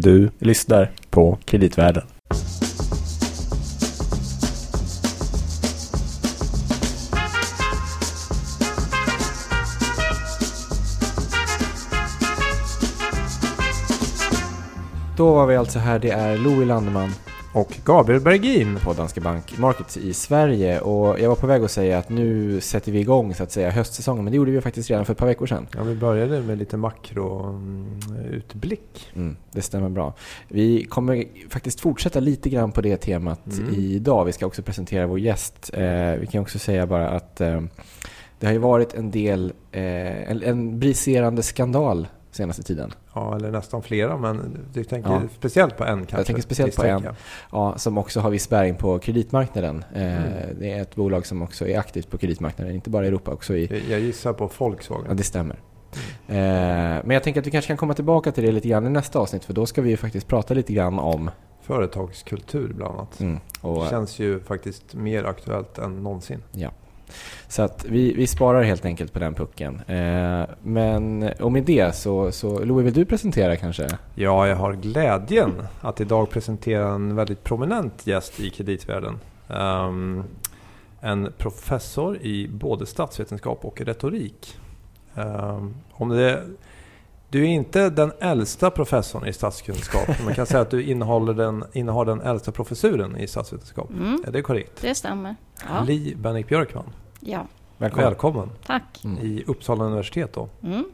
Du lyssnar på Kreditvärlden. Då var vi alltså här, det är Louis Landeman och Gabriel Bergin. på Danske Bank Markets i Sverige och jag var på väg att säga att nu sätter vi igång så att säga höstsäsongen men det gjorde vi faktiskt redan för ett par veckor sedan. Ja, vi började med lite makroutblick. Mm, det stämmer bra. Vi kommer faktiskt fortsätta lite grann på det temat Mm. idag. Vi ska också presentera vår gäst. Eh, vi kan också säga bara att eh, det har ju varit en del, eh, en, en briserande skandal senaste tiden. Ja, eller nästan flera, men du tänker Ja. speciellt på en kanske? tänker speciellt på en. Ja, som också har viss bäring på kreditmarknaden. Eh, Mm. Det är ett bolag som också är aktivt på kreditmarknaden, inte bara i Europa, också i... jag. Jag gissar på Ja, Volkswagen. det stämmer. Eh, Men jag tänker att vi kanske kan komma tillbaka till det lite grann i nästa avsnitt, för då ska vi ju faktiskt prata lite grann om... Företagskultur bland annat. Mm, och, Känns ju faktiskt mer aktuellt än någonsin. Så att vi, vi sparar helt enkelt på den pucken. Eh, men och med det så, så Louis, vill du presentera kanske? Ja, jag har glädjen att idag presentera en väldigt prominent gäst i kreditvärlden. Um, en professor i både statsvetenskap och retorik. Um, om det, du är inte den äldsta professorn i statskunskap. Man kan säga att du innehåller den, innehar den äldsta professuren i statsvetenskap. Mm, Är det korrekt? det stämmer. Ja, Li Bennik Björkman, ja. Välkommen. välkommen tack. Mm. i Uppsala universitet. Då. Mm.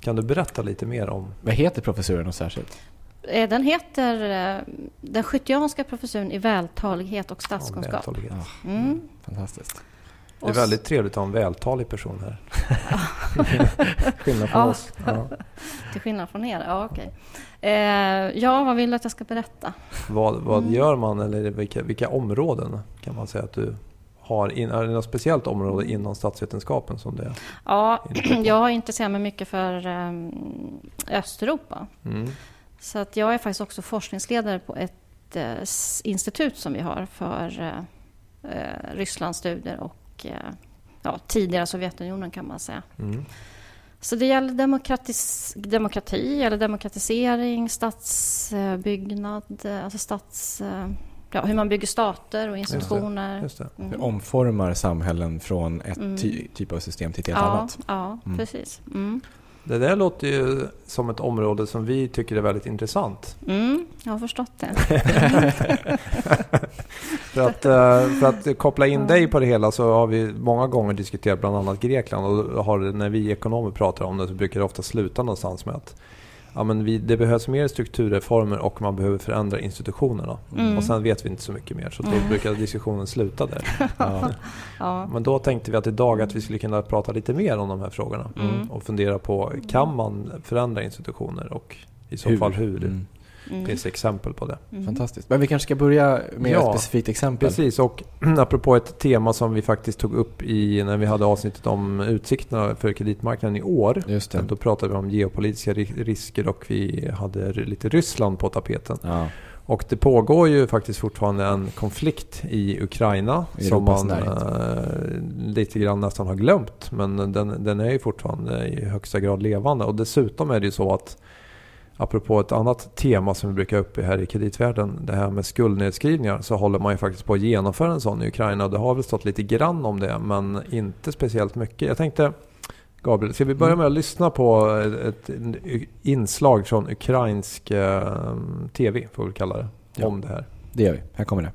Kan du berätta lite mer om Vad heter professuren och särskilt? Eh, Den heter eh, den skyttianska professuren i vältalighet och statskunskap. vältalighet? Mm. Fantastiskt. Det är väldigt trevligt att ha en vältalig person här. Skillnad från Ja. oss. Ja. Till skillnad från er? Ja, okej. Eh, ja, vad vill du att jag ska berätta? Vad, vad Mm. gör man eller vilka, vilka områden kan man säga att du har? In, är det något speciellt område inom statsvetenskapen som det är? Ja, på. jag har intresserat mig mycket för eh, Östeuropa. Mm. Så att jag är faktiskt också forskningsledare på ett eh, institut som vi har för eh, eh, Rysslandsstudier och eh, ja, tidigare Sovjetunionen kan man säga. Mm. Så det gäller demokratis, demokrati eller demokratisering, stadsbyggnad, eh, alltså stats, eh, ja, hur man bygger stater och institutioner. Just det. Mm. Hur omformar samhällen från ett Mm. ty, typ av system till ett helt Ja, annat? ja Mm. precis. Det där låter ju som ett område som vi tycker är väldigt intressant. Mm, jag har förstått det. För att, eh, för att koppla in dig på det hela så har vi många gånger diskuterat bland annat Grekland och har, när vi ekonomer pratar om det så brukar det ofta sluta någonstans med att ja, men vi, det behövs mer strukturreformer och man behöver förändra institutionerna. Mm. Och sen vet vi inte så mycket mer så då Mm. brukar diskussionen sluta där. Ja. Ja. Men då tänkte vi att idag att vi skulle kunna prata lite mer om de här frågorna Mm. och fundera på kan man förändra institutioner och i så fall hur? Mm. Finns exempel på det? Mm. Fantastiskt. Men vi kanske ska börja med Ja, ett specifikt exempel. Precis, och apropå ett tema som vi faktiskt tog upp i när vi hade avsnittet om utsikterna för kreditmarknaden i år. Just det. Då pratade vi om geopolitiska ri- risker och vi hade lite Ryssland på tapeten. Ja. Och det pågår ju faktiskt fortfarande en konflikt i Ukraina I som man eh, lite grann nästan har glömt. Men den, den är ju fortfarande i högsta grad levande. Och dessutom är det ju så att Apropå ett annat tema som vi brukar ha uppe här i kreditvärlden, det här med skuldnedskrivningar, så håller man ju faktiskt på att genomföra en sån i Ukraina. Det har väl stått lite grann om det, men inte speciellt mycket. Jag tänkte, Gabriel, ska vi börja med att lyssna på ett, ett inslag från ukrainsk eh, TV, får vi kalla det, Ja. om det här. Det gör vi. Här kommer det.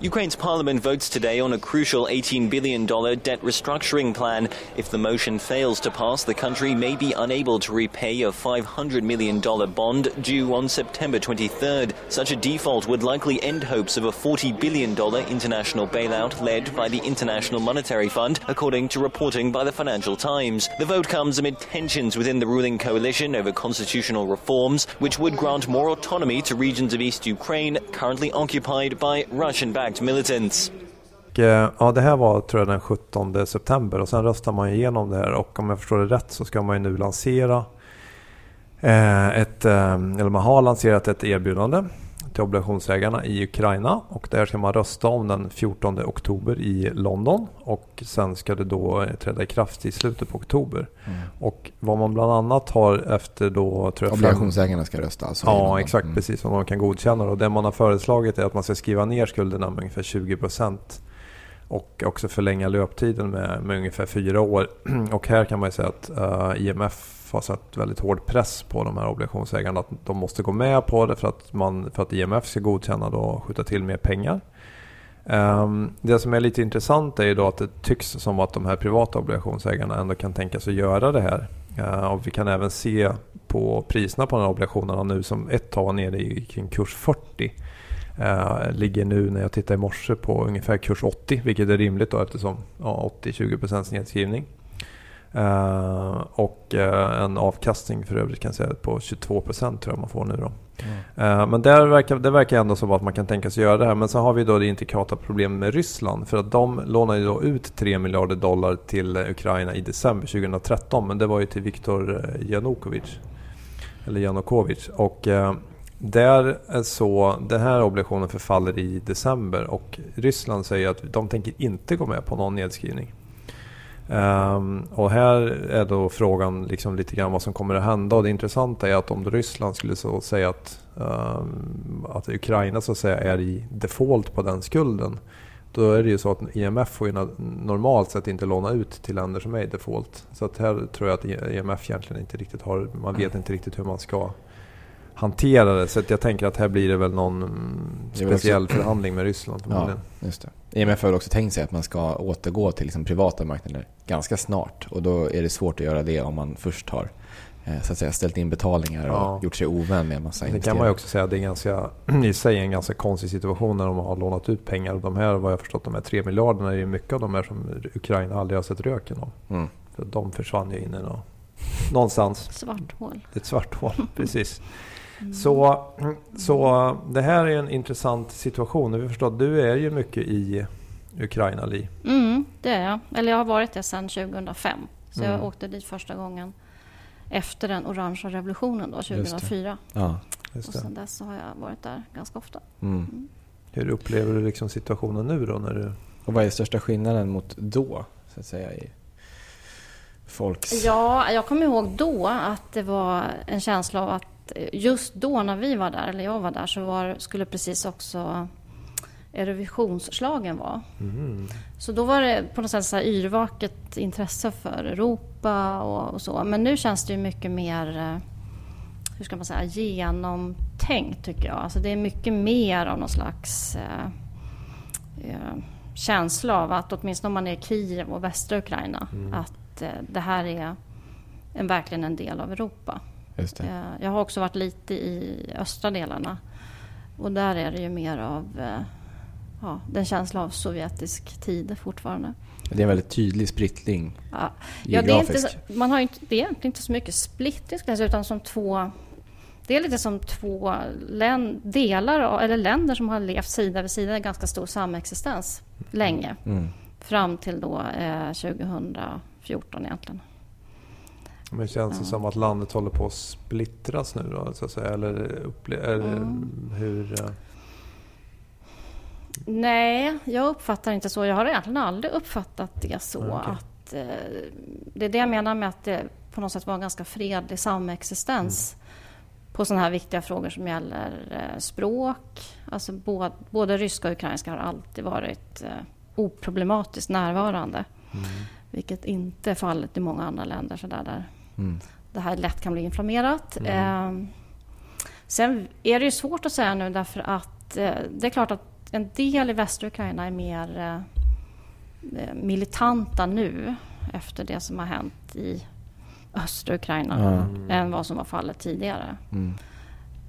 Ukraine's parliament votes today on a crucial $18 billion debt restructuring plan. If the motion fails to pass, the country may be unable to repay a $500 million bond due on September 23rd. Such a default would likely end hopes of a $40 billion international bailout led by the International Monetary Fund, according to reporting by the Financial Times. The vote comes amid tensions within the ruling coalition over constitutional reforms, which would grant more autonomy to regions of East Ukraine currently occupied by Russian-backed militants. Och, militants. ja, det här var tror jag den 17 september. Och sen röstar man igenom det här. Och om jag förstår det rätt så ska man ju nu lansera eh, ett, eh, eller man har lanserat ett erbjudande till obligationsägarna i Ukraina och där ska man rösta om den 14 oktober i London och sen ska det då träda i kraft i slutet på oktober. Mm. Och vad man bland annat har efter då... Tror jag, Obligationsägarna ska rösta alltså? Ja, exakt. Mm. Precis, som de kan godkänna. Och det man har föreslagit är att man ska skriva ner skulderna med ungefär 20 procent och också förlänga löptiden med, med ungefär fyra år. Och här kan man ju säga att uh, eh, IMF har satt väldigt hård press på de här obligationsägarna att de måste gå med på det för att, man, för att IMF ska godkänna och skjuta till mer pengar. Ehm, det som är lite intressant är ju då att det tycks som att de här privata obligationsägarna ändå kan tänka sig göra det här. Ehm, och vi kan även se på priserna på de här obligationerna nu som ett tag var nere i kring kurs 40. Ehm, ligger nu när jag tittar i morse på ungefär kurs 80 vilket är rimligt då eftersom ja, 80-20% nedskrivning. Uh, och uh, en avkastning för övrigt kan jag säga på 22% tror jag man får nu då. Mm. Uh, men där verkar, det verkar ändå som att man kan tänka sig göra det här. Men så har vi då det intrikata problemet med Ryssland. För att de lånade då ut 3 miljarder dollar till Ukraina i december 2013. Men det var ju till Viktor Janukovic. Eller Janukovic. Och där är så, den här obligationen förfaller i december och Ryssland säger att de tänker inte gå med på någon nedskrivning. Um, och här är då frågan liksom lite grann vad som kommer att hända. Och det intressanta är att om Ryssland skulle så säga att, um, att Ukraina så att säga är i default på den skulden. Då är det ju så att IMF får ju normalt sett inte låna ut till länder som är i default. Så att här tror jag att IMF egentligen inte riktigt har, man vet inte riktigt hur man ska hantera det. Så jag tänker att här blir det väl någon speciell också... förhandling med Ryssland. Ja, just det. IMF har också tänkt sig att man ska återgå till liksom privata marknader ganska snart. Och då är det svårt att göra det om man först har eh, så att säga, ställt in betalningar och ja. gjort sig ovän med en massa Det kan man ju också säga att det är ganska, i sig en ganska konstig situation när de har lånat ut pengar. De här, vad jag förstått, de här tre miljarderna är ju mycket av de här som Ukraina aldrig har sett röken av. Mm. För de försvann ju in i någon, någonstans. Svart hål. Ett svart hål, precis. Så, så det här är en intressant situation. Vi förstår att du är ju mycket i Ukraina, Li. Mm, det är jag. Eller jag har varit det sedan 2005. Så mm. jag åkte dit första gången efter den orangea revolutionen då, 2004. Ja, och sen dess har jag varit där ganska ofta. Mm. Mm. Hur upplever du liksom situationen nu då? När du... Och vad är största skillnaden mot då? Så att säga, i folks... Ja, jag kommer ihåg då att det var en känsla av att just då när vi var där, eller jag var där, så var, skulle precis också Eurovisionsslagen vara. Mm. Så då var det på något sätt så här yrvaket intresse för Europa och, och, så. Men nu känns det ju mycket mer, eh, hur ska man säga, genomtänkt tycker jag. Alltså det är mycket mer av någon slags eh, eh, känsla av att åtminstone om man är i Kiev och västra Ukraina, mm. att eh, det här är en, verkligen en del av Europa. Eh, jag har också varit lite i östra delarna. Och där är det ju mer av eh, ja, den känsla av sovjetisk tid fortfarande. Det är en väldigt tydlig splittring ja. ja det, är inte, man har inte, det är egentligen inte så mycket splittring utan som två det är lite som två län, delar eller länder som har levt sida vid sida i ganska stor samexistens länge. Mm. Fram till då eh, 2014 egentligen. Men känns det som att landet håller på att splittras nu då? Så att säga? Eller, upple- eller mm. hur? Uh... Nej, jag uppfattar inte så. Jag har egentligen aldrig uppfattat det så. Okay. att uh, Det är det jag menar med att det på något sätt var en ganska fredlig samexistens mm. på sådana här viktiga frågor som gäller uh, språk. Alltså både, både ryska och ukrainska har alltid varit oproblematiskt närvarande. Mm. Vilket inte är fallet i många andra länder så där, där mm. det här lätt kan bli inflammerat. Mm. Eh, sen är det ju svårt att säga nu därför att eh, det är klart att en del i västra Ukraina är mer eh, eh, militanta nu efter det som har hänt i östra Ukraina mm. än vad som var fallet tidigare. Mm.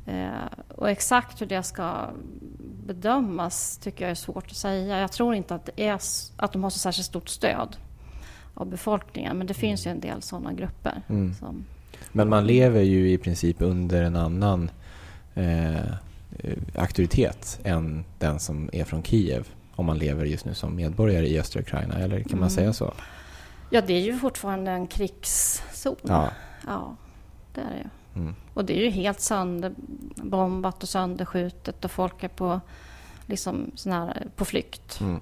Eh, och exakt hur det ska bedömas tycker jag är svårt att säga. Jag tror inte att, det är, att de har så särskilt stort stöd av befolkningen. Men det finns ju en del sådana grupper. Mm. Som... Men man lever ju i princip under en annan eh, auktoritet än den som är från Kiev om man lever just nu som medborgare i östra Ukraina, eller kan man mm. säga så? Ja, det är ju fortfarande en krigszon. Ja, ja det är det ju. Mm. Och det är ju helt sönderbombat och sönderskjutet och folk är på, liksom, sån här, på flykt. Mm.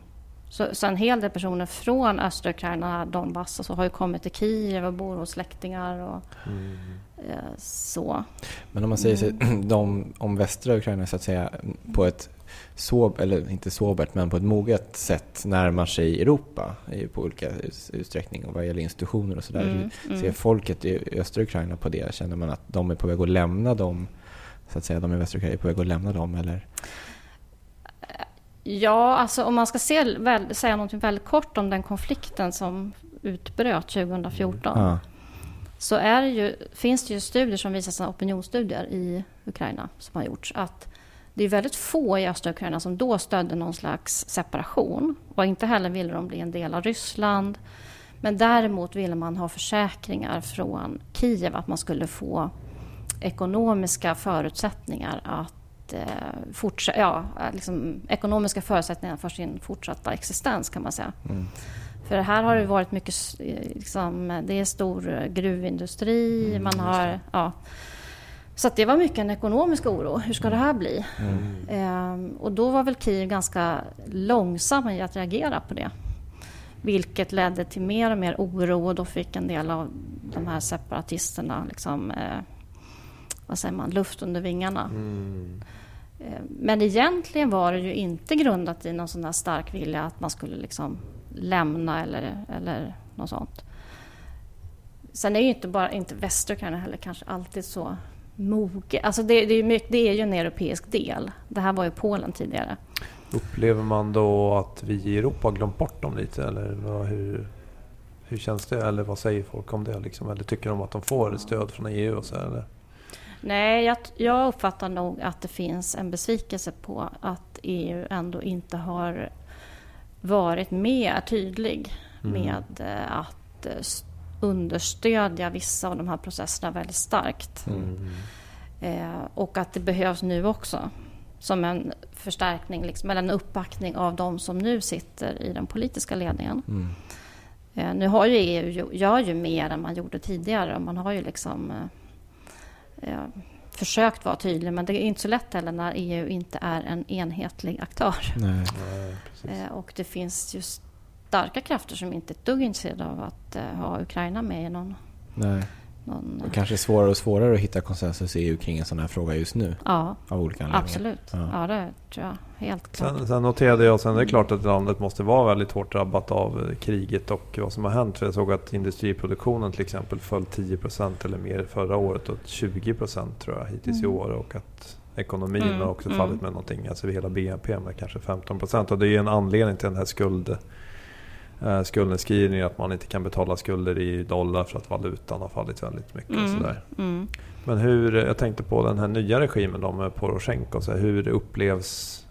Så, så, en hel del personer från östra Ukraina, Donbass, och så, har ju kommit till Kiev och bor hos släktingar. Och, mm. eh, så. Men om man säger sig, mm. de, om västra Ukraina så att säga på ett sob, eller inte sobert, men på ett moget sätt närmar sig Europa på olika utsträckning och vad gäller institutioner och sådär. Mm, mm. Ser folket i östra Ukraina på det? Känner man att de är på väg att lämna dem, så att säga, de i västra Ukraina är på väg att lämna dem eller? Ja, alltså om man ska se, väl, säga något väldigt kort om den konflikten som utbröt 2014. Mm. Så är det ju, finns det ju studier som visar, opinionsstudier i Ukraina som har gjorts, att det är väldigt få i östra Ukraina som då stödde någon slags separation. Och inte heller ville de bli en del av Ryssland. Men däremot ville man ha försäkringar från Kiev att man skulle få ekonomiska förutsättningar att eh, fortsätta, ja, liksom, ekonomiska förutsättningar för sin fortsatta existens kan man säga. Mm. För här har det varit mycket, liksom, det är stor gruvindustri, mm, man har, ja, så det var mycket en ekonomisk oro. Hur ska det här bli? Mm. Ehm, och då var väl Kiev ganska långsam i att reagera på det. Vilket ledde till mer och mer oro och då fick en del av de här separatisterna liksom, eh, vad säger man, luft under vingarna. Mm. Ehm, men egentligen var det ju inte grundat i någon sån stark vilja att man skulle liksom lämna eller, eller något sånt. Sen är ju inte bara, inte västra heller kanske alltid så mogen. Alltså det, det, är mycket, det är ju en europeisk del. Det här var ju Polen tidigare. Upplever man då att vi i Europa har glömt bort dem lite? Eller vad, hur, hur känns det? Eller vad säger folk om det? Liksom? Eller tycker de att de får stöd från EU? Och så, eller? Nej, jag, jag uppfattar nog att det finns en besvikelse på att EU ändå inte har varit mer tydlig mm. med eh, att eh, understödja vissa av de här processerna väldigt starkt. Mm. Eh, och att det behövs nu också som en förstärkning, liksom, eller en uppbackning av de som nu sitter i den politiska ledningen. Mm. Eh, nu har ju EU gör ju mer än man gjorde tidigare. Man har ju liksom eh, eh, försökt vara tydlig, men det är inte så lätt heller när EU inte är en enhetlig aktör. Nej. Nej, eh, och det finns just starka krafter som inte är ett dugg intresserade av att uh, ha Ukraina med i någon... Nej. Någon det kanske är svårare och svårare att hitta konsensus i EU kring en sån här fråga just nu. Ja, av olika anledningar. absolut. Ja. ja, det tror jag. Helt klart. Sen, sen noterade jag, sen det är klart att landet måste vara väldigt hårt drabbat av eh, kriget och vad som har hänt. För jag såg att industriproduktionen till exempel föll 10% eller mer förra året och 20% tror jag hittills mm. i år. Och att ekonomin mm. har också fallit mm. med någonting, alltså hela BNP med kanske 15 Och det är en anledning till den här skuld eh, skuldnedskrivning, att man inte kan betala skulder i dollar för att valutan har fallit väldigt mycket. Mm. Och sådär. Mm. Men hur, jag tänkte på den här nya regimen då med Poroshenko, så här, hur upplevs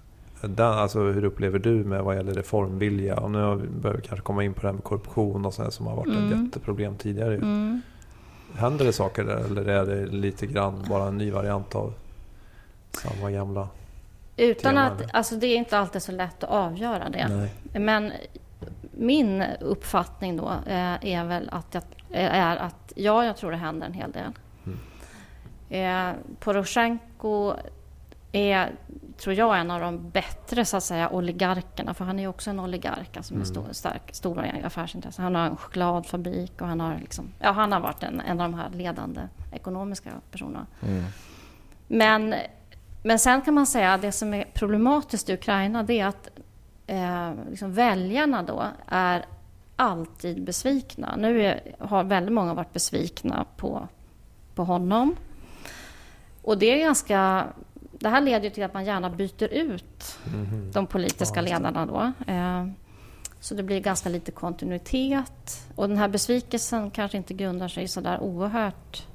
den, alltså hur upplever du med vad gäller reformvilja? Och nu börjar vi kanske komma in på det här med korruption och så här, som har varit mm. ett jätteproblem tidigare. Mm. Händer det saker där eller är det lite grann bara en ny variant av samma gamla? Utan att, alltså det är inte alltid så lätt att avgöra det. Nej. Men min uppfattning då eh, är väl att, jag, eh, är att ja, jag tror det händer en hel del. Mm. Eh, Poroshenko är, tror jag, en av de bättre så att säga, oligarkerna. För han är också en oligark, alltså med mm. stor, stark, stora affärsintressen. Han har en chokladfabrik och han har, liksom, ja, han har varit en, en av de här ledande ekonomiska personerna. Mm. Men, men sen kan man säga att det som är problematiskt i Ukraina det är att eh, liksom väljarna då är alltid besvikna. Nu är, har väldigt många varit besvikna på, på honom. Och det är ganska... Det här leder till att man gärna byter ut mm. de politiska ledarna då. Eh, så det blir ganska lite kontinuitet. Och den här besvikelsen kanske inte grundar sig i så där oerhört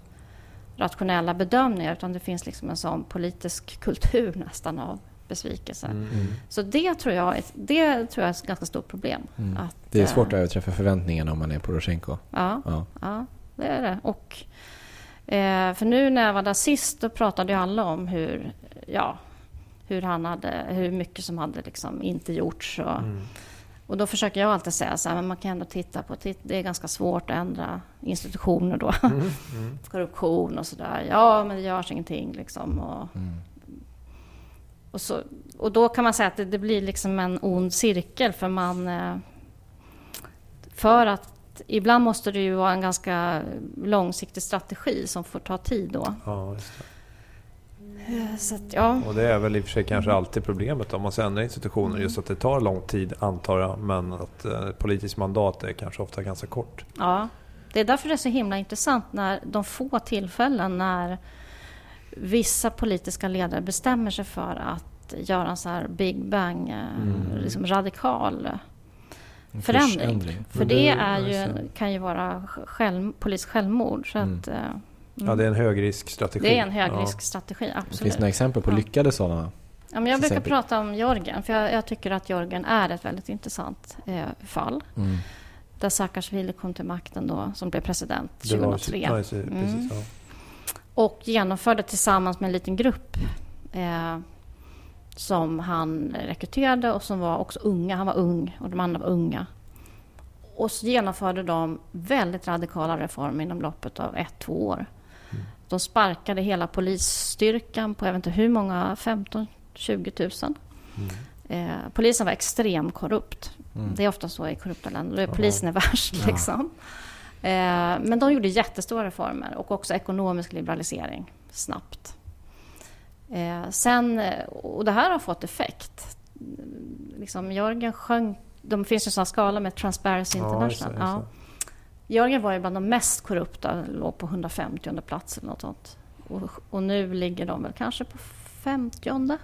rationella bedömningar utan det finns liksom en sån politisk kultur nästan av besvikelse. Mm. mm. Så det tror, jag, är, det tror jag är ett ganska stort problem. Mm. Att, det är svårt att överträffa förväntningarna om man är Poroshenko. Ja, ja. ja det är det. Och, eh, för nu när jag var där sist då pratade ju alla om hur, ja, hur, han hade, hur mycket som hade liksom inte gjorts. Och, mm. Och då försöker jag alltid säga så här, men man kan ändå titta på, det är ganska svårt att ändra institutioner då. Mm, mm. Korruption och sådär. Ja, men det görs ingenting liksom. Och, mm. Och, så, och då kan man säga att det, det, blir liksom en ond cirkel för man... Eh, för att ibland måste det ju vara en ganska långsiktig strategi som får ta tid då. Ja, Eh, så att, ja. Och det är väl i och för sig kanske alltid problemet om man ska ändra institutioner. Just att det tar lång tid antar jag. Men att eh, politiskt mandat är kanske ofta ganska kort. Ja, det är därför det är så himla intressant när de få tillfällen när vissa politiska ledare bestämmer sig för att göra en så här Big Bang, eh, mm. liksom radikal förändring. För det, är ju, kan ju vara själv, politisk självmord. Så mm. att, Ja, det är en högriskstrategi. Det är en högriskstrategi, ja. absolut. Finns det några exempel på lyckade sådana? Ja, men jag brukar prata om Jorgen, för jag, jag, tycker att Jorgen är ett väldigt intressant eh, fall. Mm. Där Saakashvili kom till makten då, som blev president 2003. Var, precis, mm. ja. Och genomförde tillsammans med en liten grupp eh, som han rekryterade och som var också unga. Han var ung och de andra var unga. Och så genomförde de väldigt radikala reformer inom loppet av ett, två år. De sparkade hela polisstyrkan på jag vet inte hur många, 15 20 000. Mm. Eh, polisen var extremt korrupt. Mm. Det är ofta så i korrupta länder. Polisen är värst. Ja. Liksom. Eh, men de gjorde jättestora reformer och också ekonomisk liberalisering snabbt. Eh, sen, och det här har fått effekt. Liksom, Jörgen sjönk... De finns ju sådana skala med Transparency International. Ja, just det, just det. Jörgen var ju bland de mest korrupta, låg på 150 plats eller något sånt. Och, och, nu ligger de väl kanske på 50 mm.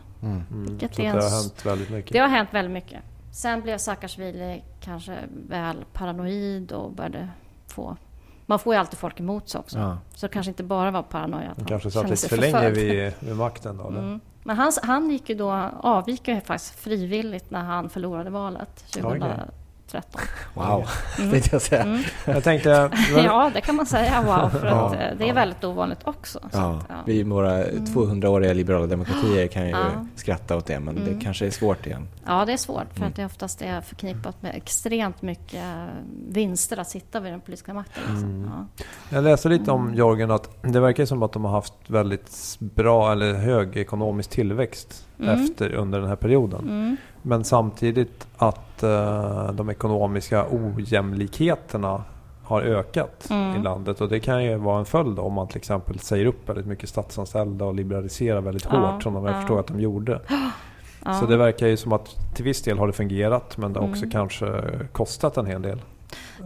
Vilket mm. det har hänt väldigt mycket. Det har hänt väldigt mycket. Sen blev Saakashvili kanske väl paranoid och började få... Man får ju alltid folk emot sig också. Ja. Så det kanske inte bara var paranoia. Han kanske satt lite för länge vid, vid makten då? Mm. Men han, han gick ju då, avgick ju faktiskt frivilligt när han förlorade valet 2013. Okay. 13. Wow, mm. tänkte jag säga. Mm. Jag tänkte, ja, det kan man säga. Wow, för att ja, eh, det är väldigt ovanligt också. Ja. Att, ja. Vi våra 200-åriga mm. liberala demokratier kan ju ja. skratta åt det, men det mm. kanske är svårt igen. Ja, det är svårt för att det oftast är förknippat med extremt mycket vinster att sitta vid den politiska makten. Liksom. Mm. Jag läste lite om Jorgen att det verkar som att de har haft väldigt bra eller hög ekonomisk tillväxt mm. efter, under den här perioden. Mm. Men samtidigt att uh, de ekonomiska ojämlikheterna har ökat mm. i landet. Och det kan ju vara en följd om man till exempel säger upp väldigt mycket statsanställda och liberaliserar väldigt ja, hårt som de ja. förstår att de gjorde. Ja. Så det verkar ju som att till viss del har det fungerat men det har också mm. kanske kostat en hel del.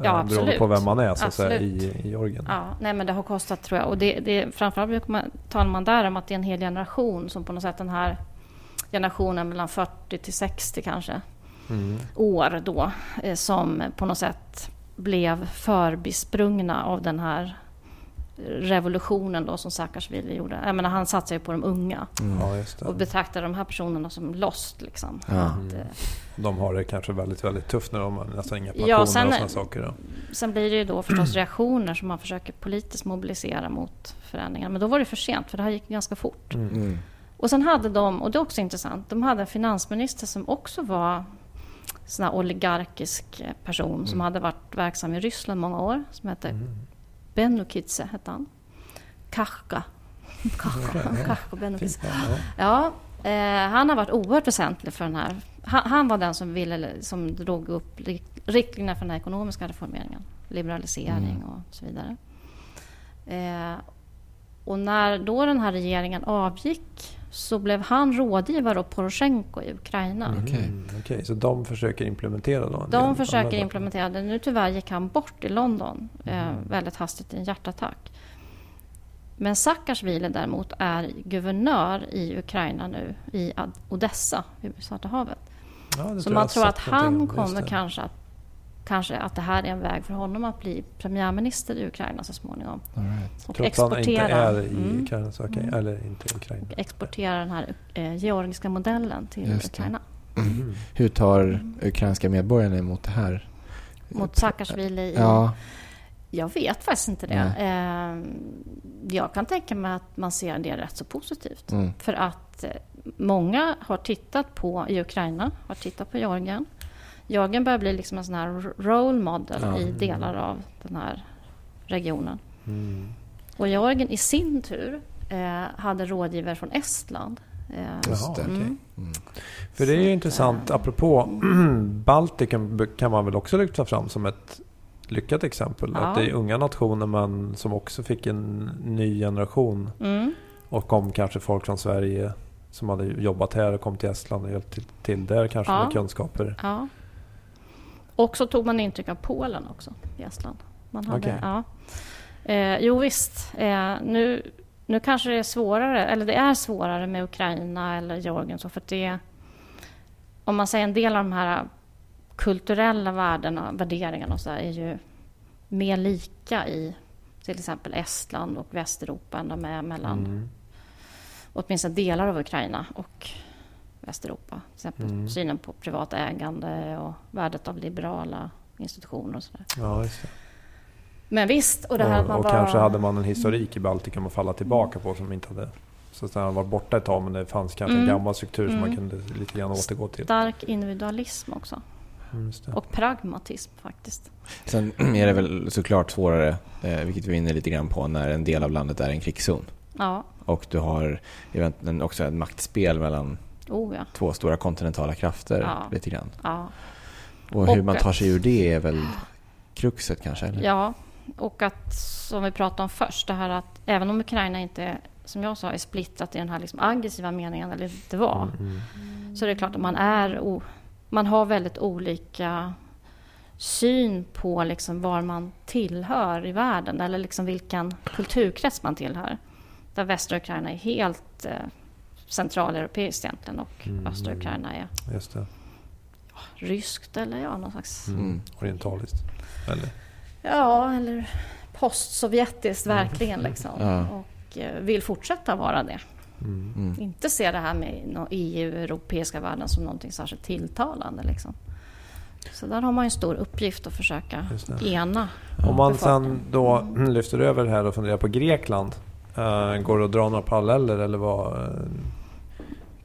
Ja, eh, absolut. Beroende på vem man är så att säga, i, i Georgien. Ja, nej, men det har kostat tror jag. Och det, det, framförallt talar man där om att det är en hel generation som på något sätt den här generationen mellan 40 till 60 kanske mm. år då eh, som på något sätt blev förbisprungna av den här revolutionen då som Saakashvili gjorde. Jag menar, han satsade ju på de unga mm. ja, och betraktade de här personerna som lost. Liksom. Ja. Att, mm. De har det kanske väldigt, väldigt tufft när de har nästan inga pensioner ja, sen, och sådana saker. Då. Sen blir det ju då förstås reaktioner som man försöker politiskt mobilisera mot förändringar. Men då var det för sent, för det här gick ganska fort. Mm. Och sen hade de, och det är också intressant, de hade en finansminister som också var sån här oligarkisk person mm. som hade varit verksam i Ryssland många år. Som hette mm. Benukidze, hette han. Kachka. Kachka Benukidze. Ja, eh, han har varit oerhört väsentlig för den här... Han, han, var den som, ville, som drog upp riktlinjerna för den här ekonomiska reformeringen. Liberalisering mm. och så vidare. Eh, och när då den här regeringen avgick så blev han rådgivare åt Poroshenko i Ukraina. Mm, Okej, okay. okay. så de försöker implementera då? De försöker implementera det. Nu tyvärr gick han bort i London mm. eh, väldigt hastigt i en hjärtattack. Men Saakashvili däremot är guvernör i Ukraina nu, i Odessa vid Svarta havet. Ja, så man tror att han kommer kanske att kanske att det här är en väg för honom att bli premiärminister i Ukraina så småningom. Right. Och Trots exportera, han inte är i mm. Ukraina, så okay. mm. eller inte Ukraina. Exportera den här eh, georgiska modellen till Ukraina. Mm. Hur tar ukrainska medborgarna emot det här? Mot Saakashvili? Ja. Jag vet faktiskt inte det. Eh, jag kan tänka mig att man ser det rätt så positivt. Mm. För att eh, många har tittat på, i Ukraina, har tittat på Georgien Jörgen börjar bli liksom en sån här role model Ja. i delar av den här regionen. Mm. Och Jörgen i sin tur eh, hade rådgivare från Estland. Eh, Just Jaha, det. okej. mm. Mm. För det är ju intressant, eh, apropå Baltikum kan man väl också lyfta fram som ett lyckat exempel. Ja. Att det är unga nationer men som också fick en ny generation Mm. och kom kanske folk från Sverige som hade jobbat här och kom till Estland och hjälpt till, till där kanske Ja. med kunskaper. Ja. Och så tog man intryck av Polen också i Estland. Man hade, Okej. ja. eh, jo visst, eh, nu, nu kanske det är svårare, eller det är svårare med Ukraina eller Georgien. Så för det, om man säger en del av de här kulturella värdena, värderingarna och så är ju mer lika i till exempel Estland och Västeuropa än de är mellan Mm. åtminstone delar av Ukraina och Västeuropa. Till exempel Mm. synen på privat ägande och värdet av liberala institutioner och sådär. Ja, just det. Men visst, och det här att och man och var... kanske hade man en historik i Baltikum att falla tillbaka på som inte hade så att säga, varit borta ett tag men det fanns kanske en Mm. gammal struktur som man Mm. kunde lite grann återgå till. Stark individualism också. Mm. Och pragmatism faktiskt. Sen är det väl såklart svårare, eh, vilket vi är inne lite grann på, när en del av landet är en krigszon. Ja, Och du har också ett maktspel mellan oh ja. två stora kontinentala krafter Ja. lite grann. Ja, Och hur Och man tar sig ur det är väl kruxet kanske? Eller? ja. och att som vi pratade om först, det här att även om Ukraina inte, som jag sa, är splittrat i den här liksom aggressiva meningen, eller det var, Mm. så är det klart att man är o, man har väldigt olika syn på liksom var man tillhör i världen eller liksom vilken kulturkrets man tillhör. Där västra Ukraina är helt eh, centraleuropeiskt egentligen och Mm. östra Ukraina är Just det. ryskt eller ja, någon slags... Mm. Mm. Orientaliskt. Eller? Ja, eller postsovjetiskt verkligen liksom. Ja. Och eh, vill fortsätta vara det. Mm. Mm. Inte se det här med EU, europeiska världen som någonting särskilt tilltalande. Liksom. Så där har man ju en stor uppgift att försöka ena. Om man sen då lyfter över det här och funderar på Grekland. eh, går det att dra några paralleller eller vad?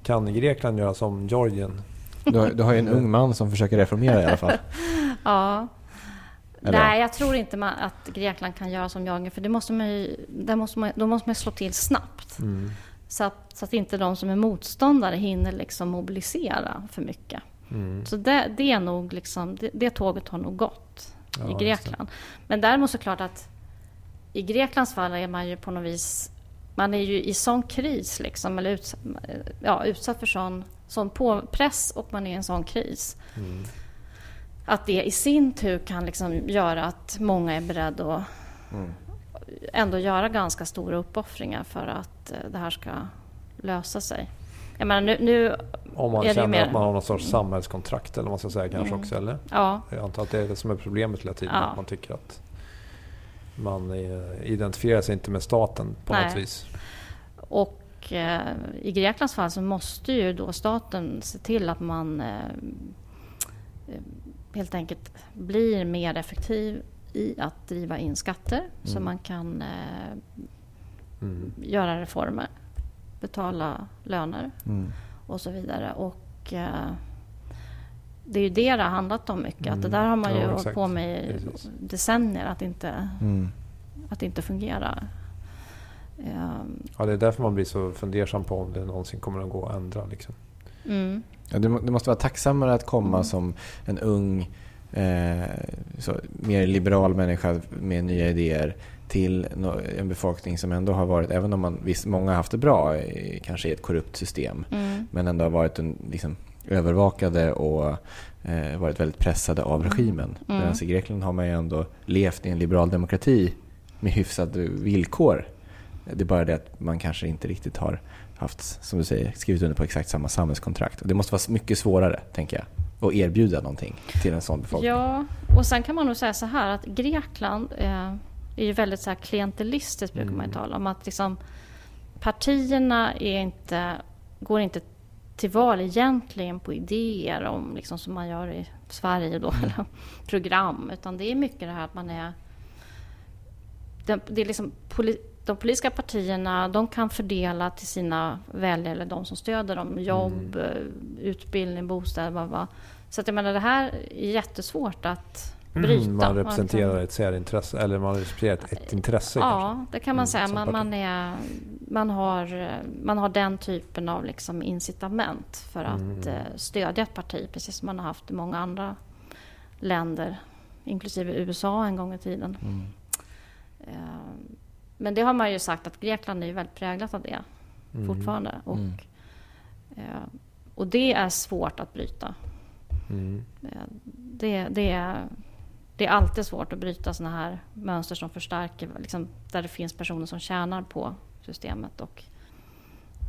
Kan Grekland göra som Georgien? Du, har, du har ju en ung man som försöker reformera i alla fall. Ja. Eller? Nej, jag tror inte man, att Grekland kan göra som Georgien. För det måste man ju, där måste man, då måste man slå till snabbt. Mm. Så att, så att inte de som är motståndare hinner liksom mobilisera för mycket. Mm. Så det, det är nog liksom, det, det tåget har nog gått Ja, i Grekland. Men däremot så klart att i Greklands fall är man ju på något vis, man är ju i sån kris liksom, eller utsatt, ja, utsatt för sån, sån påpress och man är i en sån kris. Mm. Att det i sin tur kan liksom göra att många är beredda att Mm. ändå göra ganska stora uppoffringar för att eh, det här ska lösa sig. Jag menar, nu, nu Om man känner mer- att man har någon sorts samhällskontrakt eller vad man ska säga kanske Mm. också. Eller? ja, Jag antar att det är det som är problemet hela tiden. Ja. Att man tycker att man är, identifierar sig inte med staten på Nej. något vis. Och eh, i Greklands fall så måste ju då staten se till att man eh, eh, helt enkelt blir mer effektiv i att driva in skatter så Mm. man kan eh, Mm. göra reformer, betala löner Mm. och så vidare. Och eh, det är ju det det har handlat om mycket. Att det Mm. där har man ju Ja, hållit på med i Precis. decennier att inte, Mm. att inte fungera. Ehm, Ja, det är därför man blir så fundersam på om det någonsin kommer att gå att ändra. Liksom. mm. Ja, det, må- det måste vara tacksammare att komma Mm. som en ung, eh, så, mer liberal människa med nya idéer till en befolkning som ändå har varit, även om man, visst, många har haft det bra, i, kanske i ett korrupt system, Mm. men ändå har varit en, liksom, övervakade och eh, varit väldigt pressade av regimen. Mm. Medan i Grekland har man ju ändå levt i en liberal demokrati med hyfsade villkor. Det är bara det att man kanske inte riktigt har haft, som du säger, skrivit under på exakt samma samhällskontrakt. Och det måste vara mycket svårare, tänker jag, att erbjuda någonting till en sån befolkning. Ja, och sen kan man nog säga så här att Grekland eh, är ju väldigt så här klientelistiskt brukar man ju Mm. tala om. Att liksom, partierna är inte, går inte till val egentligen på idéer om, liksom, som man gör i Sverige då, eller program. Utan det är mycket det här att man är... Det, det är liksom poli, de politiska partierna de kan fördela till sina väljare, eller de som stöder dem, jobb, eh, utbildning, bostäder, vad, vad, Så att jag menar, det här är jättesvårt att bryta. Mm, man representerar liksom, ett särintresse, eller man representerar ett, ett intresse Ja, kanske. det kan man Mm, säga. Man, man, är, man, har, man har den typen av liksom incitament för att Mm. eh, stödja ett parti, precis som man har haft i många andra länder, inklusive USA en gång i tiden. Mm. Eh, Men det har man ju sagt att Grekland är väldigt präglat av det Mm. fortfarande. Och, Mm. eh, och det är svårt att bryta. Mm. Det, det, är, det är alltid svårt att bryta såna här mönster som förstärker, liksom, där det finns personer som tjänar på systemet. Och,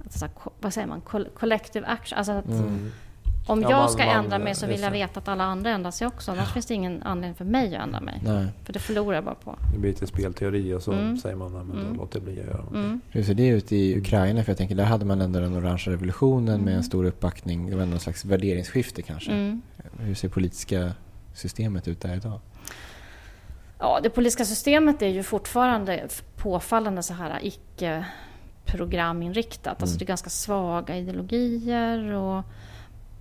att så här, ko- vad säger man? Col- Collective action. Alltså att Mm. Om Ja, jag man- ska man- ändra mig så vill jag veta att alla andra ändrar sig också. Annars finns det ingen anledning för mig att ändra mig. Nej. För det förlorar jag bara på. Det blir lite spelteori och så Mm. säger man att Mm. låter det bli att göra. Mm. Hur ser det ut i Ukraina? För jag tänker, där hade man ändå den orangea revolutionen med Mm. en stor uppbackning. Det var någon slags värderingsskifte kanske. Mm. Hur ser politiska systemet ut där idag? Ja, det politiska systemet är ju fortfarande påfallande så här icke-programinriktat. Alltså Mm. det är ganska svaga ideologier och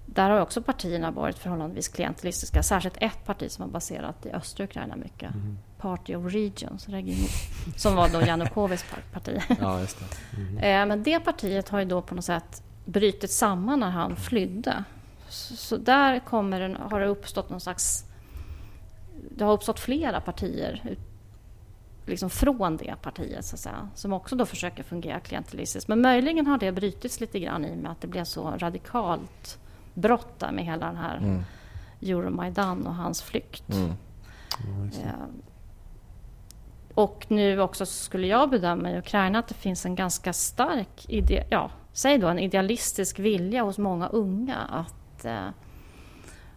där har också partierna varit förhållandevis klientelistiska. Särskilt ett parti som var baserat i östra Ukraina mycket. Mm. Party of Regions, region, som var då Janukovyts par- parti. Ja, just det. Mm. Men det partiet har ju då på något sätt brutit samman när han flydde. Så där kommer har det uppstått någon slags... Det har uppstått flera partier liksom från det partiet, så att säga, som också då försöker fungera klientelistiskt. Men möjligen har det brutits lite grann i och med att det blev så radikalt brott där med hela den här Mm. Euromaidan och hans flykt. Mm. Eh, Och nu också skulle jag bedöma i Ukraina att det finns en ganska stark, ide, ja, säg då en idealistisk vilja hos många unga att eh,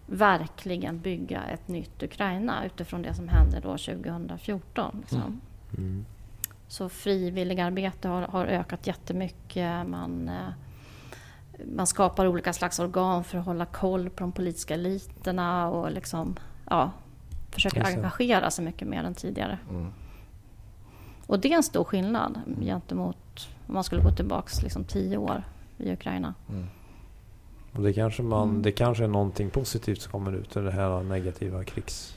verkligen bygga ett nytt Ukraina utifrån det som hände då 2014. Liksom. Mm. Så frivilligarbete har, har ökat jättemycket. Man, eh, man skapar olika slags organ för att hålla koll på de politiska eliterna och liksom, ja, försöker engagera sig mycket mer än tidigare. Mm. Och det är en stor skillnad gentemot om man skulle gå tillbaka liksom tio år i Ukraina. Mm. Och det kanske, man, Mm. det kanske är någonting positivt som kommer ut ur det här negativa krigs...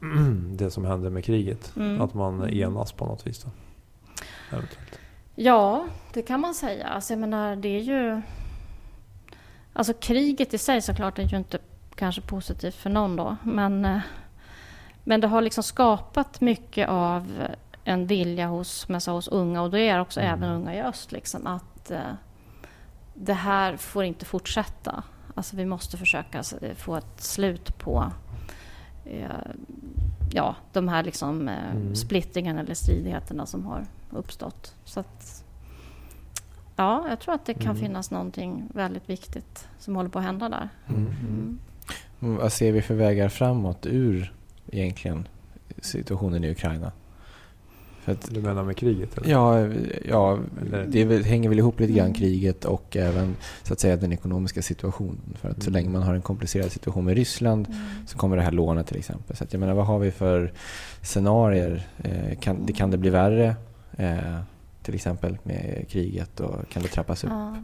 Det som hände med kriget. Mm. Att man enas på något vis. Då. Eventuellt. Ja, det kan man säga. Alltså, jag menar, det är ju... Alltså kriget i sig såklart är ju inte kanske positivt för någon då. Men, eh, men det har liksom skapat mycket av en vilja hos, som jag sa, hos unga och det är också Mm. även unga i öst liksom att eh, det här får inte fortsätta. Alltså vi måste försöka s- få ett slut på eh, ja, de här liksom, eh, Mm. splittringarna eller stridigheterna som har uppstått. Så att, ja, jag tror att det kan Mm. finnas någonting väldigt viktigt som håller på att hända där. Mm. Mm, Vad ser vi för vägar framåt ur egentligen situationen i Ukraina? För att, Du menar med kriget? Eller? ja, ja Eller- det hänger väl ihop lite grann kriget och även så att säga den ekonomiska situationen. För att så Mm. länge man har en komplicerad situation med Ryssland Mm. så kommer det här lånet till exempel. Så att jag menar, vad har vi för scenarier? Eh, kan, det, kan det bli värre? Eh, till exempel med kriget och kan det trappas upp? Ja.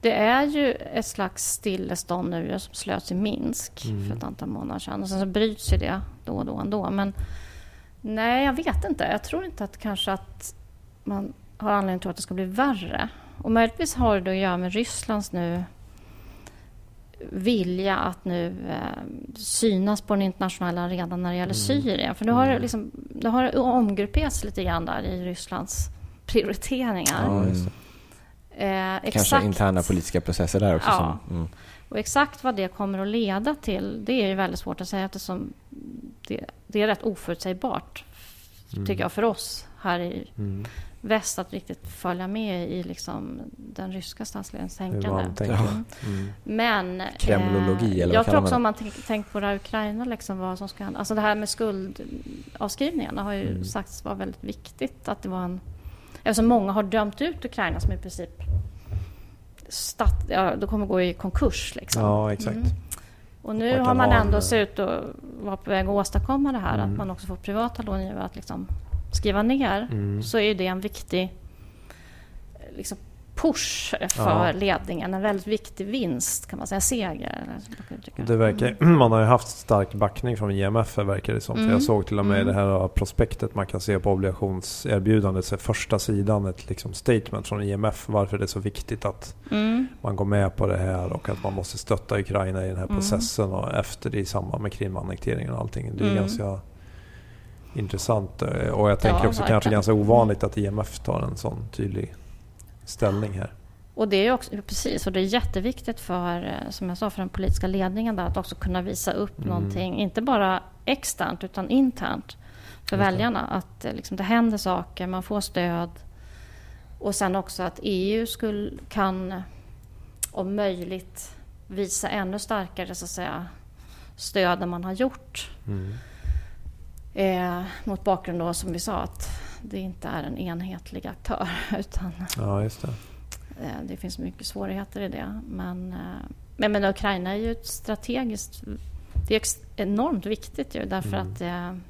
Det är ju ett slags stillestånd nu som slöts i Minsk Mm. för ett antal månader sedan. Och sen så bryts ju det då och då ändå. Men nej, jag vet inte. Jag tror inte att kanske att man har anledning att tro att det ska bli värre. Och möjligtvis har det att göra med Rysslands nu vilja att nu eh, synas på den internationella arenan när det gäller Mm. Syrien. För nu har det, Mm. liksom, det har omgrupperats lite grann där i Rysslands prioriteringar. Ja. Eh, Kanske exakt, interna politiska processer där också. Ja. Som, mm. Och exakt vad det kommer att leda till, det är ju väldigt svårt att säga eftersom det, det är rätt oförutsägbart, Mm. tycker jag, för oss här i Mm. väst att riktigt följa med i liksom den ryska statsledningens tänkande. tänker. Mm. Mm. Men eh, Kremlologi, eller vad jag tror också man om man tänk- tänkt på det här Ukraina, liksom vad som ska hända. Alltså det här med skuldavskrivningarna har ju Mm. sagts vara väldigt viktigt. Att det var en, eftersom många har dömt ut Ukraina som i princip stat, ja, då kommer gå i konkurs. Liksom. Ja, exakt. Mm. Och nu Man har man ändå en- sett ut att vara på väg att åstadkomma det här. Mm. Att man också får privata långivare att liksom skriva ner. Mm. Så är det en viktig liksom, push för ja. ledningen. En väldigt viktig vinst kan man säga, seger. Det verkar, man har ju haft stark backning från IMF verkar det som. Mm. För jag såg till och med mm. det här prospektet man kan se på obligationserbjudandet, så första sidan ett liksom statement från IMF varför det är så viktigt att mm. man går med på det här och att man måste stötta Ukraina i den här mm. processen och efter i samband med Krimannekteringen och allting. Det är mm. ganska intressant och jag tänker ja, också kanske ganska ovanligt att IMF tar en sån tydlig ställning här. Och det är också, precis, och det är jätteviktigt för, eh, som jag sa, för den politiska ledningen där, att också kunna visa upp mm. någonting, inte bara externt utan internt för okay. väljarna. Att eh, liksom, det händer saker, man får stöd. Och sen också att EU skulle, kan om möjligt visa ännu starkare så att säga, stöd än man har gjort. Mm. Eh, mot bakgrund då, som vi sa, att det inte är en enhetlig aktör. Utan ja, just det. Eh, det finns mycket svårigheter i det. Men, eh, men, men Ukraina är ju ett strategiskt... Det är enormt viktigt ju därför mm. att det,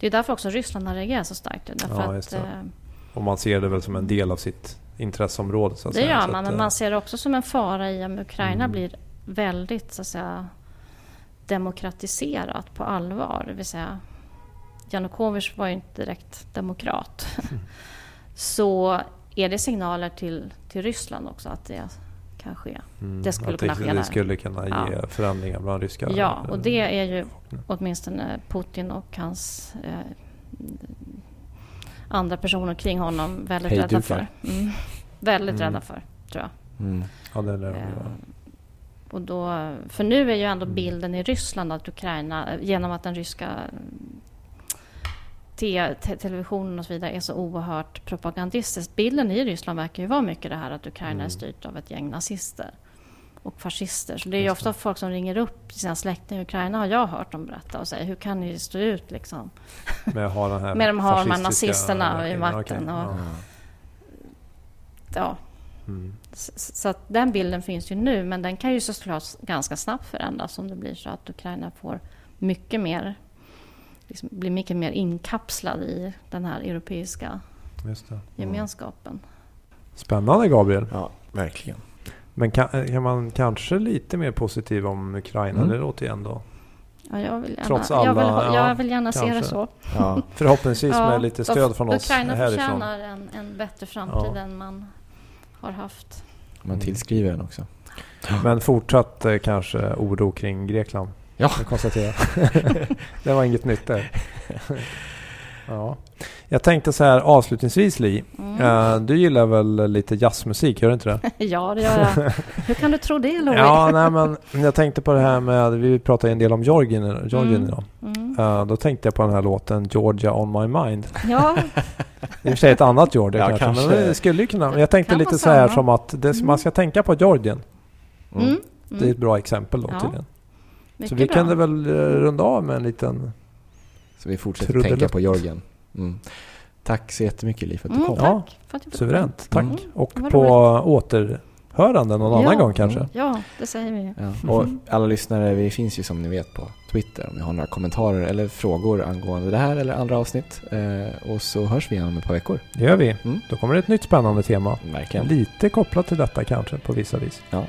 det är därför också Ryssland har reagerat så starkt. Därför ja, att, eh, och man ser det väl som en del av sitt intresseområde? Så att det säga. gör man, men man ser det också som en fara i om Ukraina mm. blir väldigt så att säga, demokratiserat på allvar. Det vill säga Janukovic var ju inte direkt demokrat. Mm. så är det signaler till, till Ryssland också att det kan ske. Mm, det skulle kunna ske Det skulle kunna ge ja. förändringar bland ryska... Ja, och det är ju åtminstone Putin och hans eh, andra personer kring honom väldigt Hej, rädda för. Mm, väldigt mm. rädda för, tror jag. Mm. Ja, det är det eh, och då, för nu är ju ändå mm. bilden i Ryssland att Ukraina, genom att den ryska te, te, televisionen och så vidare är så oerhört propagandistisk. Bilden i Ryssland verkar ju vara mycket det här att Ukraina mm. är styrt av ett gäng nazister och fascister. Så det är ju ofta folk som ringer upp sina släktingar i Ukraina har jag hört dem berätta och säga hur kan ni stå ut liksom? Med, att ha den här Med de har de här nazisterna i makten. Och, ja. ja. Mm. Så, så, att den bilden finns ju nu men den kan ju såklart ganska snabbt förändras om det blir så att Ukraina får mycket mer liksom blir mycket mer inkapslad i den här europeiska gemenskapen. Spännande Gabriel. Ja, verkligen. Men kan, kan man kanske lite mer positiv om Ukraina? Mm. Det låter ju ändå... Ja, jag vill gärna, Trots alla, jag vill, ja, jag vill gärna se det så. Ja. Förhoppningsvis ja, med lite stöd från oss Ukraina härifrån. Ukraina förtjänar en, en bättre framtid än man har haft. Man tillskriver den också. Men fortsatt eh, kanske oro kring Grekland? Ja. Jag konstaterar. det var inget nytt där. ja. Jag tänkte så här avslutningsvis Li. Mm. Uh, du gillar väl lite jazzmusik, gör du inte det? ja, det gör jag. Hur kan du tro det Louie? ja, nej, men jag tänkte på det här med, vi pratade en del om Georgien, Georgien mm. idag. Mm. Uh, då tänkte jag på den här låten Georgia on my mind. Ja. I och för sig ett annat Georgia ja, kanske, kanske, men det skulle ju kunna. Men jag tänkte lite så här som att det, man ska tänka på Georgien. Mm. Det är ett bra exempel då ja. tydligen. Mycket så vi bra. kan väl eh, runda av med en liten Så vi fortsätter trudelutt. tänka på Jörgen. Mm. Tack så jättemycket Liv för att du mm, kom. Ja, suveränt. Tack. Mm. Och på återhörande någon ja. annan gång kanske. Ja, det säger vi. Ja. Och alla lyssnare, vi finns ju som ni vet på Twitter om ni har några kommentarer eller frågor angående det här eller andra avsnitt. Eh, och så hörs vi igen om ett par veckor. Det gör vi. Mm. Då kommer det ett nytt spännande tema. Verkligen. Lite kopplat till detta kanske på vissa vis. Ja.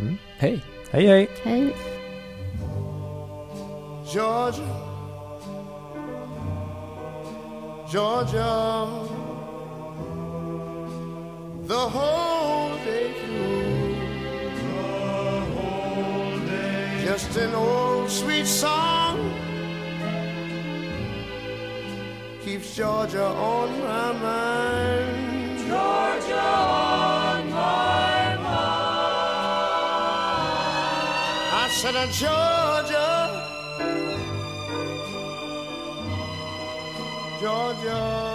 Mm. Hej. Hej hej. Hej. Georgia, Georgia, the whole day through, the whole day just an old sweet song keeps Georgia on my mind. Georgia on my mind. I said, Georgia. Georgia.